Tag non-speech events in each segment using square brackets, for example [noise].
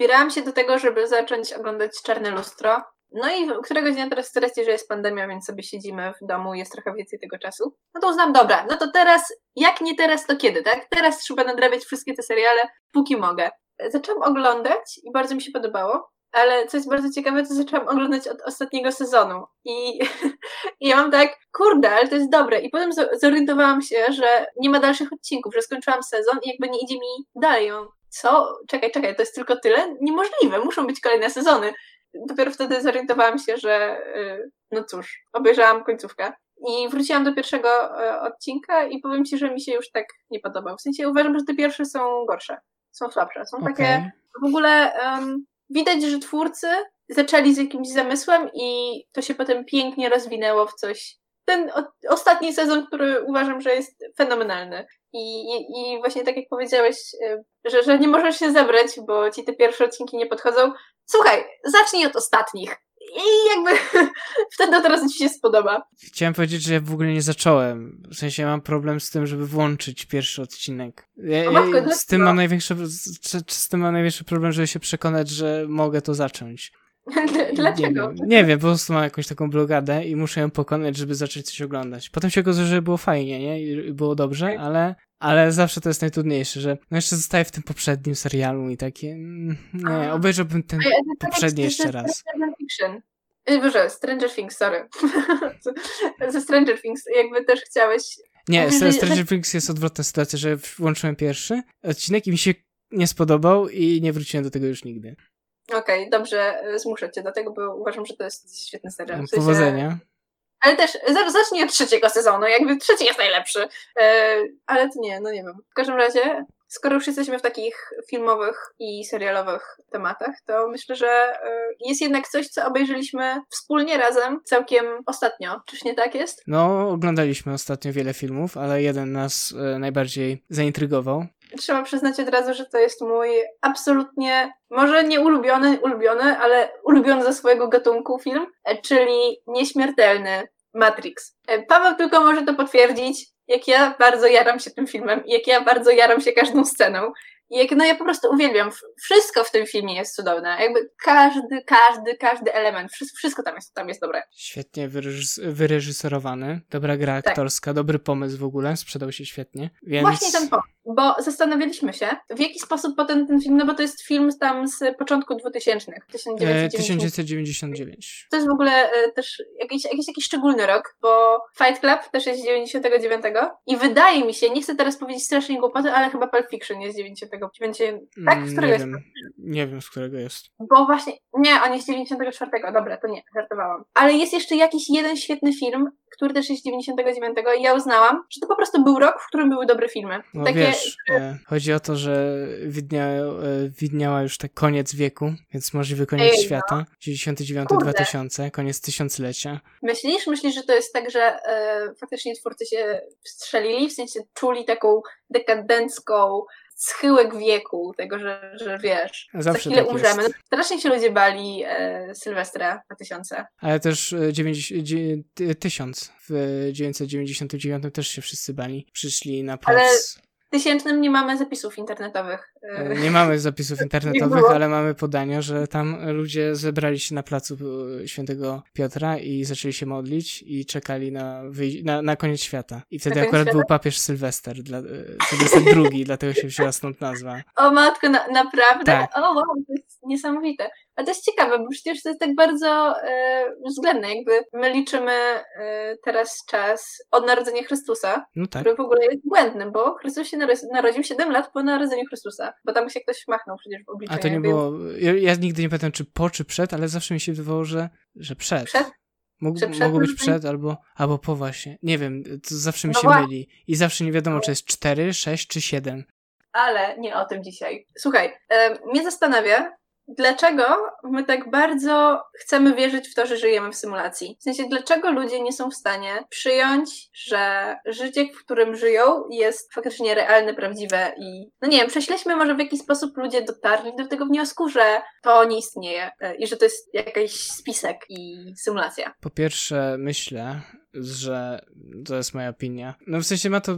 zbierałam się do tego, żeby zacząć oglądać Czarne Lustro. No i któregoś dnia teraz stresuje, że jest pandemia, więc sobie siedzimy w domu, jest trochę więcej tego czasu. No to uznam, dobra, no to teraz, jak nie teraz, to kiedy, tak? Teraz trzeba nadrabiać wszystkie te seriale, póki mogę. Zaczęłam oglądać i bardzo mi się podobało, ale co jest bardzo ciekawe, to zaczęłam oglądać od ostatniego sezonu. I, [laughs] i ja mam tak, kurde, ale to jest dobre. I potem zorientowałam się, że nie ma dalszych odcinków, że skończyłam sezon i jakby nie idzie mi dalej. Co? Czekaj, czekaj, to jest tylko tyle? Niemożliwe, muszą być kolejne sezony. Dopiero wtedy zorientowałam się, że y, no cóż, obejrzałam końcówkę. I wróciłam do pierwszego y, odcinka i powiem ci, że mi się już tak nie podobał. W sensie uważam, że te pierwsze są gorsze, są słabsze. Są okay. takie w ogóle um, widać, że twórcy zaczęli z jakimś zamysłem i to się potem pięknie rozwinęło w coś. Ten o, ostatni sezon, który uważam, że jest fenomenalny. I, i, I właśnie tak jak powiedziałeś, y, że, że nie możesz się zebrać, bo ci te pierwsze odcinki nie podchodzą. Słuchaj, zacznij od ostatnich. I jakby [laughs] wtedy od razu ci się spodoba. Chciałem powiedzieć, że ja w ogóle nie zacząłem. W sensie mam problem z tym, żeby włączyć pierwszy odcinek. Ja, matko, z, tym mam największy, z, z tym mam największy problem, żeby się przekonać, że mogę to zacząć. [laughs] Dlaczego? Nie, nie, wiem, po prostu mam jakąś taką blogadę i muszę ją pokonać, żeby zacząć coś oglądać. Potem się okazało, że było fajnie, nie? I było dobrze, tak. ale, ale zawsze to jest najtrudniejsze, że no jeszcze zostaję w tym poprzednim serialu i takie, mm, nie, obejrzałbym ten tak poprzedni jeszcze raz. Fiction. Y, Boże, Stranger Things, sorry. [laughs] Ze Stranger Things jakby też chciałeś... Nie, z Stranger Things jest odwrotna sytuacja, że włączyłem pierwszy odcinek i mi się nie spodobał i nie wróciłem do tego już nigdy. Okej, okay, dobrze, y, zmuszę cię do tego, bo uważam, że to jest świetny serial. W sensie... Powodzenia. Ale też zacznij od trzeciego sezonu, jakby trzeci jest najlepszy. E, ale to nie, no nie wiem. W każdym razie, skoro już jesteśmy w takich filmowych i serialowych tematach, to myślę, że e, jest jednak coś, co obejrzeliśmy wspólnie razem całkiem ostatnio. Czyż nie tak jest? No, oglądaliśmy ostatnio wiele filmów, ale jeden nas e, najbardziej zaintrygował trzeba przyznać od razu, że to jest mój absolutnie, może nie ulubiony, ulubiony, ale ulubiony ze swojego gatunku film, e, czyli Nieśmiertelny Matrix. E, Paweł tylko może to potwierdzić, jak ja bardzo jaram się tym filmem, jak ja bardzo jaram się każdą sceną. Jak, no ja po prostu uwielbiam. Wszystko w tym filmie jest cudowne. Jakby każdy, każdy, każdy element, wszystko tam jest, tam jest dobre. Świetnie wyreżys wyreżyserowany, dobra gra tak. aktorska, dobry pomysł w ogóle, sprzedał się świetnie. Więc... Właśnie ten pomysł, bo zastanawialiśmy się, w jaki sposób potem ten film, no bo to jest film tam z początku 2000, 1999. 1999. To jest w ogóle e, też jakiś, jakiś, jakiś szczególny rok, bo Fight Club też jest z 99 i wydaje mi się, nie chcę teraz powiedzieć strasznie głupoty, ale chyba Pulp Fiction jest z 99 będzie. Tak? Z którego nie wiem, nie wiem, z którego jest. Bo właśnie. Nie, on jest z 94. Dobra, to nie, żartowałam. Ale jest jeszcze jakiś jeden świetny film, który też jest z 99. i ja uznałam, że to po prostu był rok, w którym były dobre filmy. No Takie, wiesz, e, chodzi o to, że widnia, e, widniała już tak koniec wieku, więc możliwy koniec Ej, świata. No. 99-2000, koniec tysiąclecia. Myślisz? Myślisz, że to jest tak, że e, faktycznie twórcy się wstrzelili, w sensie czuli taką dekadencką schyłek wieku, tego, że, że wiesz, Zawsze za chwilę tak umrzemy. Jest. Strasznie się ludzie bali e, Sylwestra 2000. Ale też e, 90, 1000 w 999 też się wszyscy bali. Przyszli na plac. Ale tysięcznym nie mamy zapisów internetowych. E, nie mamy zapisów [laughs] internetowych, ale mamy podania, że tam ludzie zebrali się na placu e, świętego Piotra i zaczęli się modlić i czekali na, na, na koniec świata. I wtedy akurat świata? był papież Sylwester, dla, e, Sylwester drugi, dlatego się wzięła stąd nazwa. O matko, na, naprawdę? Tak. O wow, jest niesamowite. A to jest ciekawe, bo przecież to jest tak bardzo e, względne, jakby my liczymy e, teraz czas od narodzenia Chrystusa, no tak. który w ogóle jest błędny, bo Chrystus się narodził 7 lat po narodzeniu Chrystusa, bo tam się ktoś machnął przecież w obliczu. A to nie było, ja, ja, nigdy nie pamiętam czy po czy przed, ale zawsze mi się wydawało, że, że przed. Przed? Mógł, przed mogło być przed albo, albo po właśnie. Nie wiem, to zawsze mi no się właśnie. myli. I zawsze nie wiadomo, czy jest 4, 6 czy 7. Ale nie o tym dzisiaj. Słuchaj, e, mnie zastanawia, dlaczego my tak bardzo chcemy wierzyć w to, że żyjemy w symulacji? W sensie, dlaczego ludzie nie są w stanie przyjąć, że życie, w którym żyją, jest faktycznie realne, prawdziwe i, no nie wiem, prześleśmy może w jaki sposób ludzie dotarli do tego wniosku, że to nie istnieje e, i że to jest jakiś spisek i symulacja. Po pierwsze, myślę, że to jest moja opinia. No w sensie ma to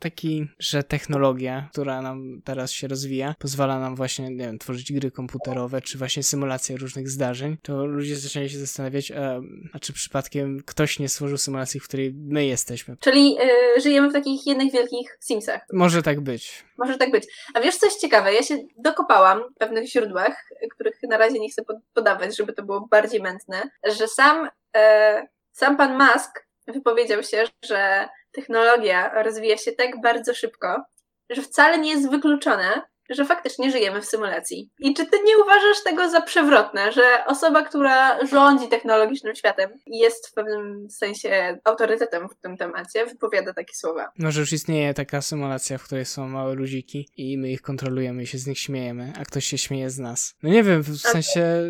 taki, że technologia, która nam teraz się rozwija, pozwala nam właśnie, nie wiem, tworzyć gry komputerowe, czy właśnie symulacje różnych zdarzeń, to ludzie zaczęli się zastanawiać, a, a czy przypadkiem ktoś nie stworzył symulacji, w której my jesteśmy. Czyli yy, żyjemy w takich jednych wielkich Simsach. Może tak być. Może tak być. A wiesz coś ciekawe? Ja się dokopałam w pewnych źródłach, których na razie nie chcę podawać, żeby to było bardziej mętne, że sam, e, sam pan Musk wypowiedział się, że technologia rozwija się tak bardzo szybko, że wcale nie jest wykluczone, że faktycznie żyjemy w symulacji. I czy ty nie uważasz tego za przewrotne, że osoba, która rządzi technologicznym światem i jest w pewnym sensie autorytetem w tym temacie, wypowiada takie słowa? Może już istnieje taka symulacja, w której są małe ludziki i my ich kontrolujemy i się z nich śmiejemy, a ktoś się śmieje z nas. No nie wiem, w sensie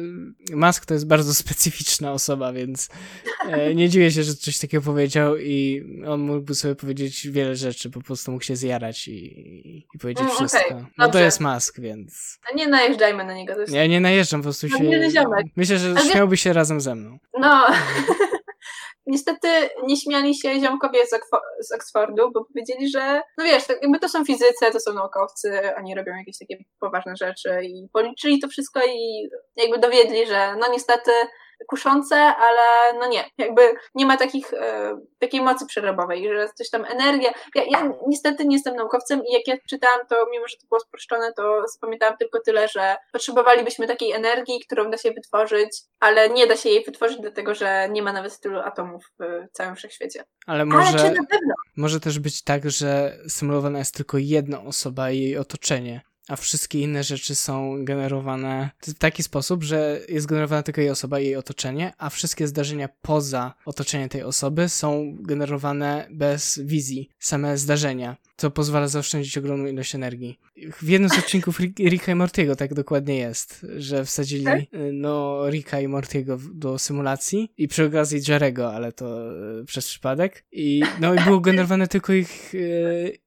Musk to jest bardzo specyficzna osoba, więc e, nie dziwię się, że coś takiego powiedział i on mógłby sobie powiedzieć wiele rzeczy, po prostu mógł się zjarać i, i powiedzieć mm, wszystko. Okay. No to jest Musk, więc... A nie najeżdżajmy na niego. Jest... Ja nie najeżdżam, po prostu się... Myślę, że Ale... śmiałby się razem ze mną. No... [laughs] Niestety nie śmiali się ziomkowie z, z Oxfordu, bo powiedzieli, że no wiesz, tak jakby to są fizycy, to są naukowcy, oni robią jakieś takie poważne rzeczy i policzyli to wszystko i jakby dowiedli, że no niestety kuszące, ale no nie, jakby nie ma takich, e, takiej mocy przerobowej, że coś tam energia. Ja, ja niestety nie jestem naukowcem i jak ja czytałam, to mimo, że to było sproszczone, to zapamiętałam tylko tyle, że potrzebowalibyśmy takiej energii, którą da się wytworzyć, ale nie da się jej wytworzyć, dlatego że nie ma nawet tylu atomów w całym wszechświecie. Ale może, ale czy na pewno? może też być tak, że symulowana jest tylko jedna osoba i jej otoczenie a wszystkie inne rzeczy są generowane w taki sposób, że jest generowana tylko jej osoba i jej otoczenie, a wszystkie zdarzenia poza otoczeniem tej osoby są generowane bez wizji, same zdarzenia co pozwala zaoszczędzić ogromną ilość energii. W jednym z odcinków Ricka i Mortiego tak dokładnie jest, że wsadzili tak? no, Ricka i Mortiego do symulacji i przy okazji Jarego, ale to e, przez przypadek. I, no, i było generowane tylko ich, e,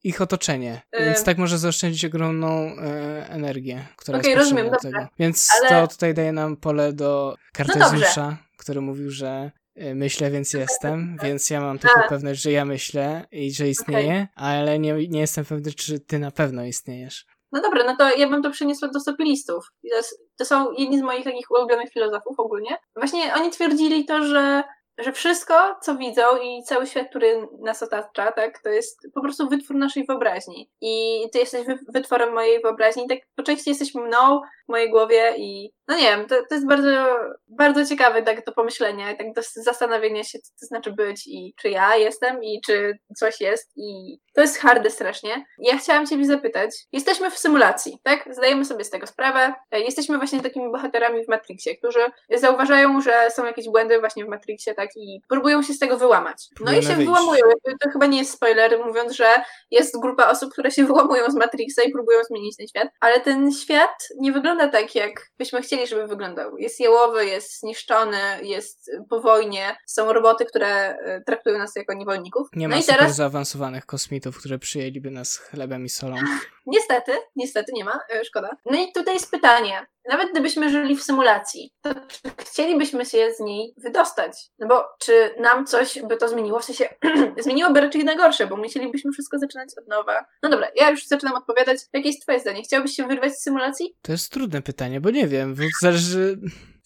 ich otoczenie, więc tak może zaoszczędzić ogromną e, energię, która okay, jest rozumiem, do tego. Więc ale... to tutaj daje nam pole do Kartezjusza, no który mówił, że myślę, więc jestem, [laughs] więc ja mam taką pewność, że ja myślę i że istnieję, okay. ale nie, nie jestem pewny, czy ty na pewno istniejesz. No dobra, no to ja bym to przeniosła do sopilistów. To, to są jedni z moich takich ulubionych filozofów ogólnie. Właśnie oni twierdzili to, że że wszystko, co widzą i cały świat, który nas otacza, tak, to jest po prostu wytwór naszej wyobraźni. I ty jesteś wytworem mojej wyobraźni, tak po części jesteś mną w mojej głowie i no nie wiem, to, to jest bardzo, bardzo ciekawe tak do pomyślenia, tak do zastanowienia się, co to znaczy być i czy ja jestem i czy coś jest i to jest harde strasznie. Ja chciałam ciebie zapytać, jesteśmy w symulacji, tak? Zdajemy sobie z tego sprawę. Jesteśmy właśnie takimi bohaterami w Matrixie, którzy zauważają, że są jakieś błędy właśnie w Matrixie, tak? I próbują się z tego wyłamać. No i się wyjść. wyłamują. To chyba nie jest spoiler, mówiąc, że jest grupa osób, które się [laughs] wyłamują z Matrixa i próbują zmienić ten świat, ale ten świat nie wygląda tak, jak byśmy chcieli, żeby wyglądał. Jest jałowy, jest zniszczony, jest po wojnie, są roboty, które e, traktują nas jako niewolników. Nie no ma i teraz... zaawansowanych kosmitów, które przyjęliby nas chlebem i solą. [laughs] Niestety, niestety nie ma, e, szkoda. No i tutaj jest pytanie, nawet gdybyśmy żyli w symulacji, to czy chcielibyśmy się z niej wydostać? No bo czy nam coś by to zmieniło? W sensie [clears throat] zmieniłoby raczej na gorsze, bo musielibyśmy wszystko zaczynać od nowa. No dobra, ja już zaczynam odpowiadać. Jakie jest twoje zdanie? Chciałbyś się wyrwać z symulacji? To jest trudne pytanie, bo nie wiem, zależy...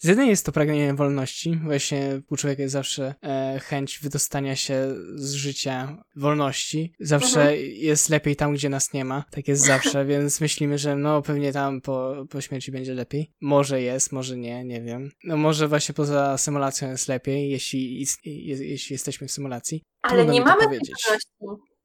Z jednej jest to pragnienie wolności, właśnie u człowieka jest zawsze e, chęć wydostania się z życia wolności. Zawsze mhm. jest lepiej tam, gdzie nas nie ma. Tak jest zawsze, [laughs] więc myślimy, że no pewnie tam po, po śmierci będzie lepiej. Może jest, może nie, nie wiem. No może właśnie poza symulacją jest lepiej, jeśli, jeśli jesteśmy w symulacji. Ale nie mamy powiedzieć.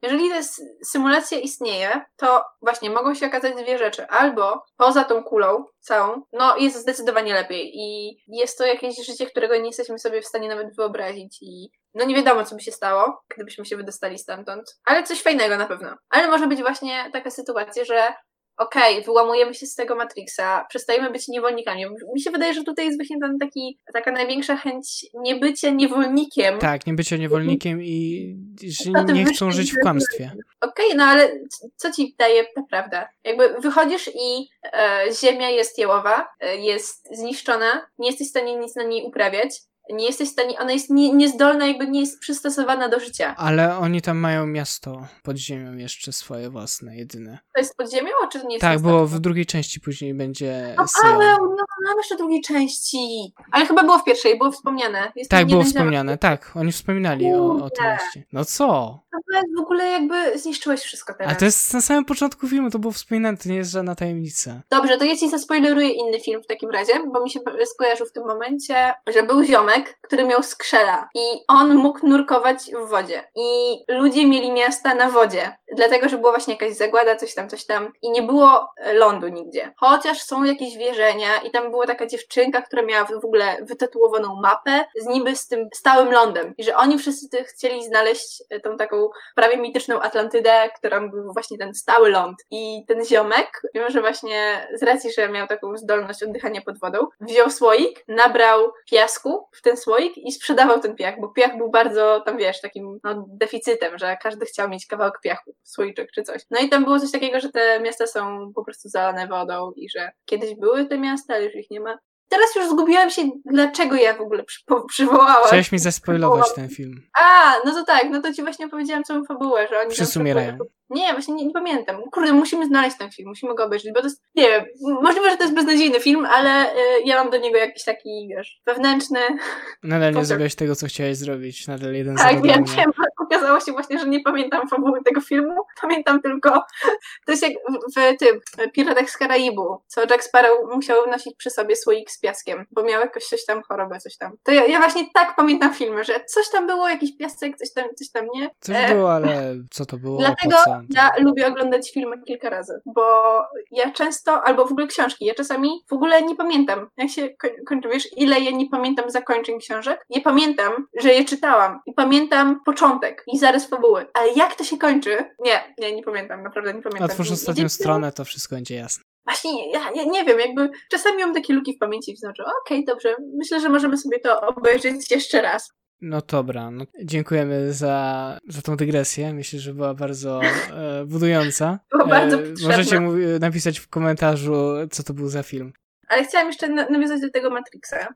Jeżeli ta symulacja istnieje, to właśnie mogą się okazać dwie rzeczy. Albo poza tą kulą całą, no jest zdecydowanie lepiej i jest to jakieś życie, którego nie jesteśmy sobie w stanie nawet wyobrazić i no nie wiadomo, co by się stało, gdybyśmy się wydostali stamtąd, ale coś fajnego na pewno. Ale może być właśnie taka sytuacja, że okej, okay, wyłamujemy się z tego Matrixa, przestajemy być niewolnikami. Mi się wydaje, że tutaj jest właśnie ten taki, taka największa chęć niebycia niewolnikiem. Tak, niebycia niewolnikiem i że nie chcą żyć w kłamstwie. Okej, okay, no ale co ci daje ta prawda? Jakby wychodzisz i e, ziemia jest jełowa, e, jest zniszczona, nie jesteś w stanie nic na niej uprawiać, nie jesteś w stanie, ona jest nie, niezdolna, jakby nie jest przystosowana do życia. Ale oni tam mają miasto pod ziemią jeszcze swoje własne, jedyne. To jest pod ziemią, czy nie jest Tak, bo w drugiej części później będzie no, Ale no, mam jeszcze drugiej części. Ale chyba było w pierwszej, było wspomniane. Jest tak, było wspomniane, tak. Oni wspominali o, o tym mieście. No co? W ogóle jakby zniszczyłeś wszystko teraz. A to jest na samym początku filmu, to było wspominane, to nie jest żadna tajemnica. Dobrze, to ja ci zaspoileruję inny film w takim razie, bo mi się skojarzył w tym momencie, że był ziomek, który miał skrzela i on mógł nurkować w wodzie. I ludzie mieli miasta na wodzie, dlatego, że była właśnie jakaś zagłada, coś tam, coś tam i nie było lądu nigdzie. Chociaż są jakieś wierzenia i tam była taka dziewczynka, która miała w ogóle wytatuowaną mapę z niby z tym stałym lądem i że oni wszyscy chcieli znaleźć tą taką prawie mityczną Atlantydę, która był właśnie ten stały ląd. I ten ziomek, mimo że właśnie z racji, że miał taką zdolność oddychania pod wodą, wziął słoik, nabrał piasku w ten słoik i sprzedawał ten piach, bo piach był bardzo tam, wiesz, takim no, deficytem, że każdy chciał mieć kawałek piachu, słoiczek czy coś. No i tam było coś takiego, że te miasta są po prostu zalane wodą i że kiedyś były te miasta, ale już ich nie ma. Teraz już zgubiłam się, dlaczego ja w ogóle przy, przywołałam. Chciałeś mi zaspoilować ten film. A, no to tak, no to ci właśnie powiedziałam całą fabułę, że oni... Wszyscy umierają. Nie, właśnie nie, nie, pamiętam. Kurde, musimy znaleźć ten film, musimy go obejrzeć, bo to jest, nie wiem, możliwe, że to jest beznadziejny film, ale y, ja mam do niego jakiś taki, wiesz, wewnętrzny... Nadal nie zrobiłeś tego, co chciałeś zrobić, nadal jeden Tak, wiem, wiem, okazało się właśnie, że nie pamiętam fabuły tego filmu, pamiętam tylko, to jest jak w, tym, Piratach z Karaibu, co Jack Sparrow musiał nosić przy sobie słoik z piaskiem, bo miał jakoś coś tam, chorobę, coś tam. To ja, ja właśnie tak pamiętam filmy, że coś tam było, jakiś piasek, coś tam, coś tam, nie? Coś e... było, ale co to było? Dlatego ja lubię oglądać filmy kilka razy, bo ja często, albo w ogóle książki, ja czasami w ogóle nie pamiętam, jak się kończy, wiesz, ile ja nie pamiętam zakończeń książek. Nie pamiętam, że je czytałam i pamiętam początek i zarys fabuły, ale jak to się kończy? Nie, nie, nie pamiętam, naprawdę nie pamiętam. Otwórz ostatnią stronę, to wszystko będzie jasne. Właśnie, ja, ja, nie wiem, jakby czasami mam takie luki w pamięci i znaczy, okej, okay, dobrze, myślę, że możemy sobie to obejrzeć jeszcze raz. No dobra, no, dziękujemy za, za tą dygresję. Myślę, że była bardzo e, budująca. [laughs] Była bardzo e, Możecie mu, napisać w komentarzu, co to był za film. Ale chciałam jeszcze nawiązać do tego Matrixa,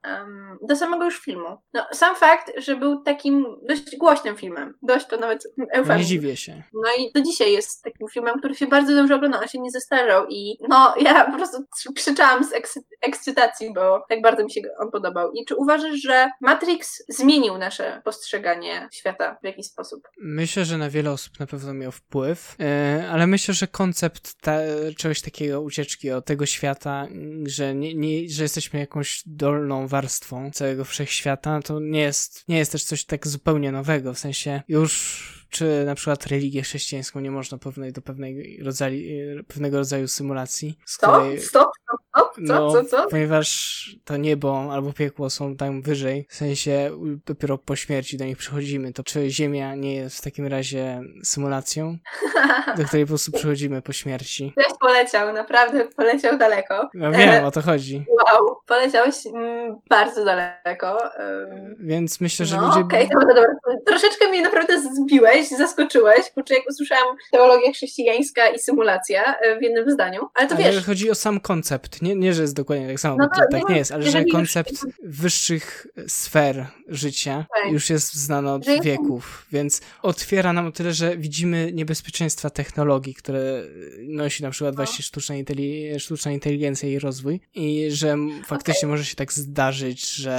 do samego już filmu. No, sam fakt, że był takim dość głośnym filmem, dość to nawet eufemizm. Nie dziwię się. No i do dzisiaj jest takim filmem, który się bardzo dobrze ogląda, on się nie zestarzał i no, ja po prostu krzyczałam z ekscy ekscytacji, bo tak bardzo mi się on podobał. I czy uważasz, że Matrix zmienił nasze postrzeganie świata w jakiś sposób? Myślę, że na wiele osób na pewno miał wpływ, yy, ale myślę, że koncept ta, czegoś takiego ucieczki od tego świata, że nie, nie, że jesteśmy jakąś dolną warstwą całego wszechświata, to nie jest, nie jest też coś tak zupełnie nowego, w sensie już czy na przykład religię chrześcijańską nie można pewnej do pewnej rodzaju, pewnego rodzaju symulacji. Stop, której, stop, stop, co, no, co, co? Ponieważ to niebo albo piekło są tam wyżej, w sensie dopiero po śmierci do nich przychodzimy, to czy Ziemia nie jest w takim razie symulacją, do której po prostu przychodzimy po śmierci? Ktoś poleciał, naprawdę poleciał daleko. No wiem, o to chodzi. Wow, poleciałeś mm, bardzo daleko. Więc myślę, że no, ludzie... okej, okay, dobra, dobra. Troszeczkę mnie naprawdę zbiłeś, zaskoczyłeś, kurczę, jak usłyszałam teologia chrześcijańska i symulacja e, w jednym zdaniu, ale to ale wiesz... chodzi o sam koncept, nie, nie że jest dokładnie tak samo, no bo to, tak nie, nie jest, ale że koncept już... wyższych sfer życia okay. już jest znany od że wieków, więc otwiera nam o tyle, że widzimy niebezpieczeństwa technologii, które nosi na przykład no. właśnie sztuczna, inteli sztuczna inteligencja i rozwój i że faktycznie okay. może się tak zdarzyć, że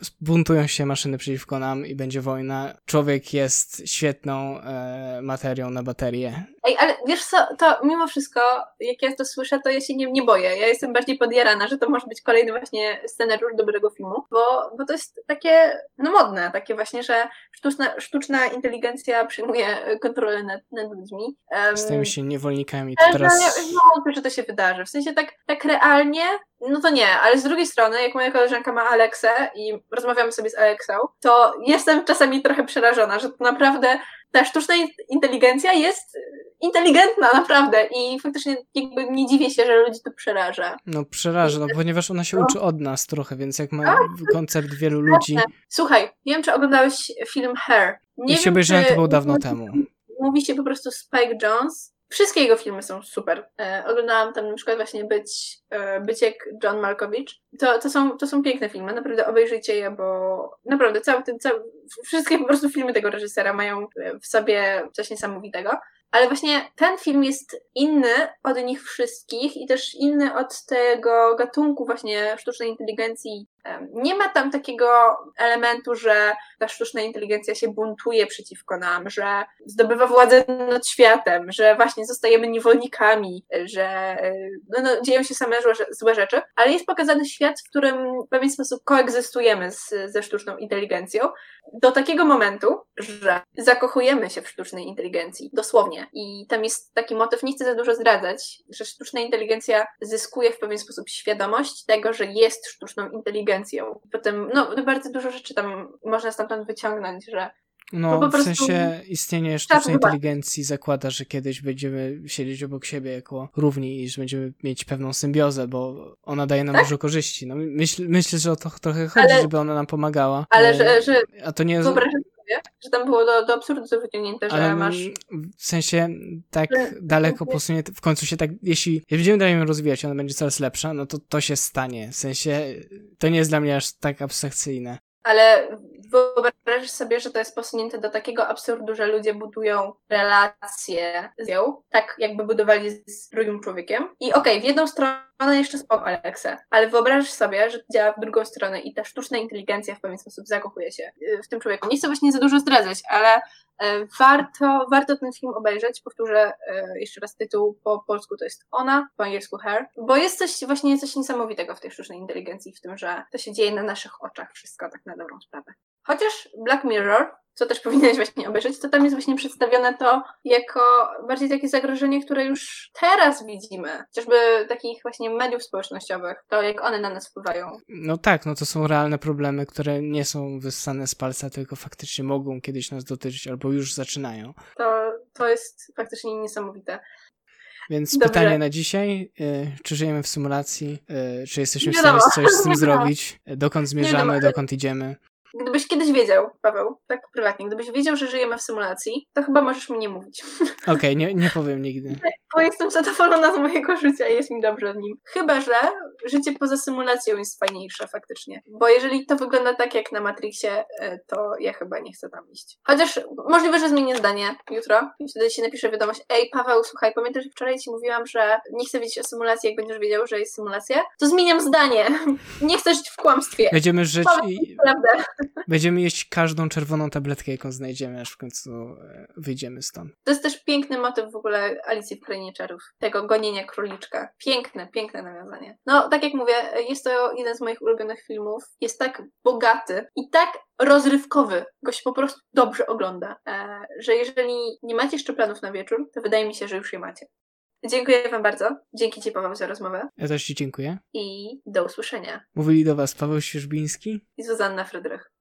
e, buntują się maszyny przeciwko nam i będzie wojna. Człowiek jest świetną e, materią na baterię. Ej, ale wiesz co, to mimo wszystko, jak ja to słyszę, to ja się nie, nie boję. Ja jestem bardziej podjarana, że to może być kolejny właśnie scenariusz dobrego filmu, bo, bo to jest takie, no modne, takie właśnie, że sztuczna, sztuczna inteligencja przyjmuje kontrolę nad, nad ludźmi. Um, Stajemy się niewolnikami. To teraz... Ja wątpię, że to się wydarzy. W sensie tak, tak realnie, no to nie, ale z drugiej strony, jak moja koleżanka ma Aleksę i rozmawiamy sobie z Aleksą, to jestem czasami trochę przerażona, że to naprawdę ta sztuczna inteligencja jest inteligentna, naprawdę. I faktycznie jakby nie dziwię się, że ludzi to przeraża. No przeraża, no ponieważ ona się no. uczy od nas trochę, więc jak ma A, koncept wielu ludzi... Słuchaj, nie wiem, czy oglądałeś film Hair. Nie Jeśli obejrzałem, to było dawno temu. Mówi się po prostu Spike Jones Wszystkie jego filmy są super. E, oglądałam tam na przykład właśnie Być, e, Być jak John Malkovich. To, to, są, to są piękne filmy, naprawdę obejrzyjcie je, bo naprawdę cały ten, cały, wszystkie po prostu filmy tego reżysera mają w sobie coś niesamowitego. Ale właśnie ten film jest inny od nich wszystkich i też inny od tego gatunku właśnie sztucznej inteligencji. Nie ma tam takiego elementu, że ta sztuczna inteligencja się buntuje przeciwko nam, że zdobywa władzę nad światem, że właśnie zostajemy niewolnikami, że e, no, no, dzieją się same złe, rzeczy, ale jest pokazany świat, w którym w pewien sposób koegzystujemy z, ze sztuczną inteligencją do takiego momentu, że zakochujemy się w sztucznej inteligencji, dosłownie. I tam jest taki motyw, nie chcę za dużo zdradzać, że sztuczna inteligencja zyskuje w pewien sposób świadomość tego, że jest sztuczną inteligencją. Potem, no, bardzo dużo rzeczy tam można stamtąd wyciągnąć, że no, no w sensie istnienie sztucznej inteligencji zakłada, że kiedyś będziemy siedzieć obok siebie jako równi i że będziemy mieć pewną symbiozę, bo ona daje nam tak? dużo korzyści. No, myśl, myślę, że o to trochę chodzi, ale, żeby ona nam pomagała. Ale że, że a to nie jest... że tam było do, do absurdu wyciągnięte, że ale masz... W sensie tak daleko posunie, w końcu się tak, jeśli będziemy dalej ją rozwijać, ona będzie coraz lepsza, no to to się stanie. W sensie to nie jest dla mnie aż tak abstrakcyjne ale wyobrażasz sobie, że to jest posunięte do takiego absurdu, że ludzie budują relacje z nią, tak jakby budowali z drugim człowiekiem. I okej, okay, w jedną stronę jeszcze spoko, Alexa, ale wyobrażasz sobie, że działa w drugą stronę i ta sztuczna inteligencja w pewien sposób zakochuje się y, w tym człowieku. Nie chcę właśnie za dużo zdradzać, ale warto, warto ten film obejrzeć. Powtórzę e, jeszcze raz tytuł po polsku to jest Ona, po angielsku Her, bo jest coś właśnie coś niesamowitego w tej sztucznej inteligencji, w tym, że to się dzieje na naszych oczach wszystko tak na dobrą sprawę. Chociaż Black Mirror co też powinieneś właśnie obejrzeć, to tam jest właśnie przedstawione to jako bardziej takie zagrożenie, które już teraz widzimy. Chociażby takich właśnie mediów społecznościowych, to jak one na nas wpływają. No tak, no to są realne problemy, które nie są wyssane z palca, tylko faktycznie mogą kiedyś nas dotyczyć albo już zaczynają. To, to jest faktycznie niesamowite. Więc Dobrze. pytanie na dzisiaj, y, czy żyjemy w symulacji, y, czy jesteśmy w stanie coś z tym [laughs] zrobić, dokąd zmierzamy, dokąd idziemy. Gdybyś kiedyś wiedział, Paweł, tak prywatnie, gdybyś wiedział, że żyjemy w symulacji, to chyba możesz mi nie mówić. [laughs] Okej, okay, nie, nie powiem nigdy. Bo jestem zadowolona z mojego życia i jest mi dobrze w nim. Chyba, że życie poza symulacją jest fajniejsze faktycznie. Bo jeżeli to wygląda tak jak na Matrixie, e, to ja chyba nie chcę tam iść. Chociaż możliwe, że zmienię zdanie jutro i wtedy ci napiszę wiadomość Ej, Paweł, słuchaj, pamiętasz, że wczoraj ci mówiłam, że nie chcę wiedzieć o symulacji, jak będziesz wiedział, że jest symulacja? To zmieniam zdanie. [laughs] Nie chcę żyć w kłamstwie. Będziemy żyć i... Prawdę. Będziemy jeść każdą czerwoną tabletkę, jaką znajdziemy, aż w końcu e, wyjdziemy stąd. To jest też piękny motyw w ogóle Alicji w Krainie Czarów. Tego gonienia króliczka. Piękne, piękne nawiązanie. No, tak jak mówię, jest to jeden z moich ulubionych filmów. Jest tak bogaty i tak rozrywkowy, go się po prostu dobrze ogląda, e, że jeżeli nie macie jeszcze planów na wieczór, to wydaje mi się, że już je macie. Dziękuję Wam bardzo. Dzięki Ci, Paweł, za rozmowę. Ja też Ci dziękuję. I do usłyszenia. Mówili do Was Paweł Świeżbiński i Zuzanna Frydrych.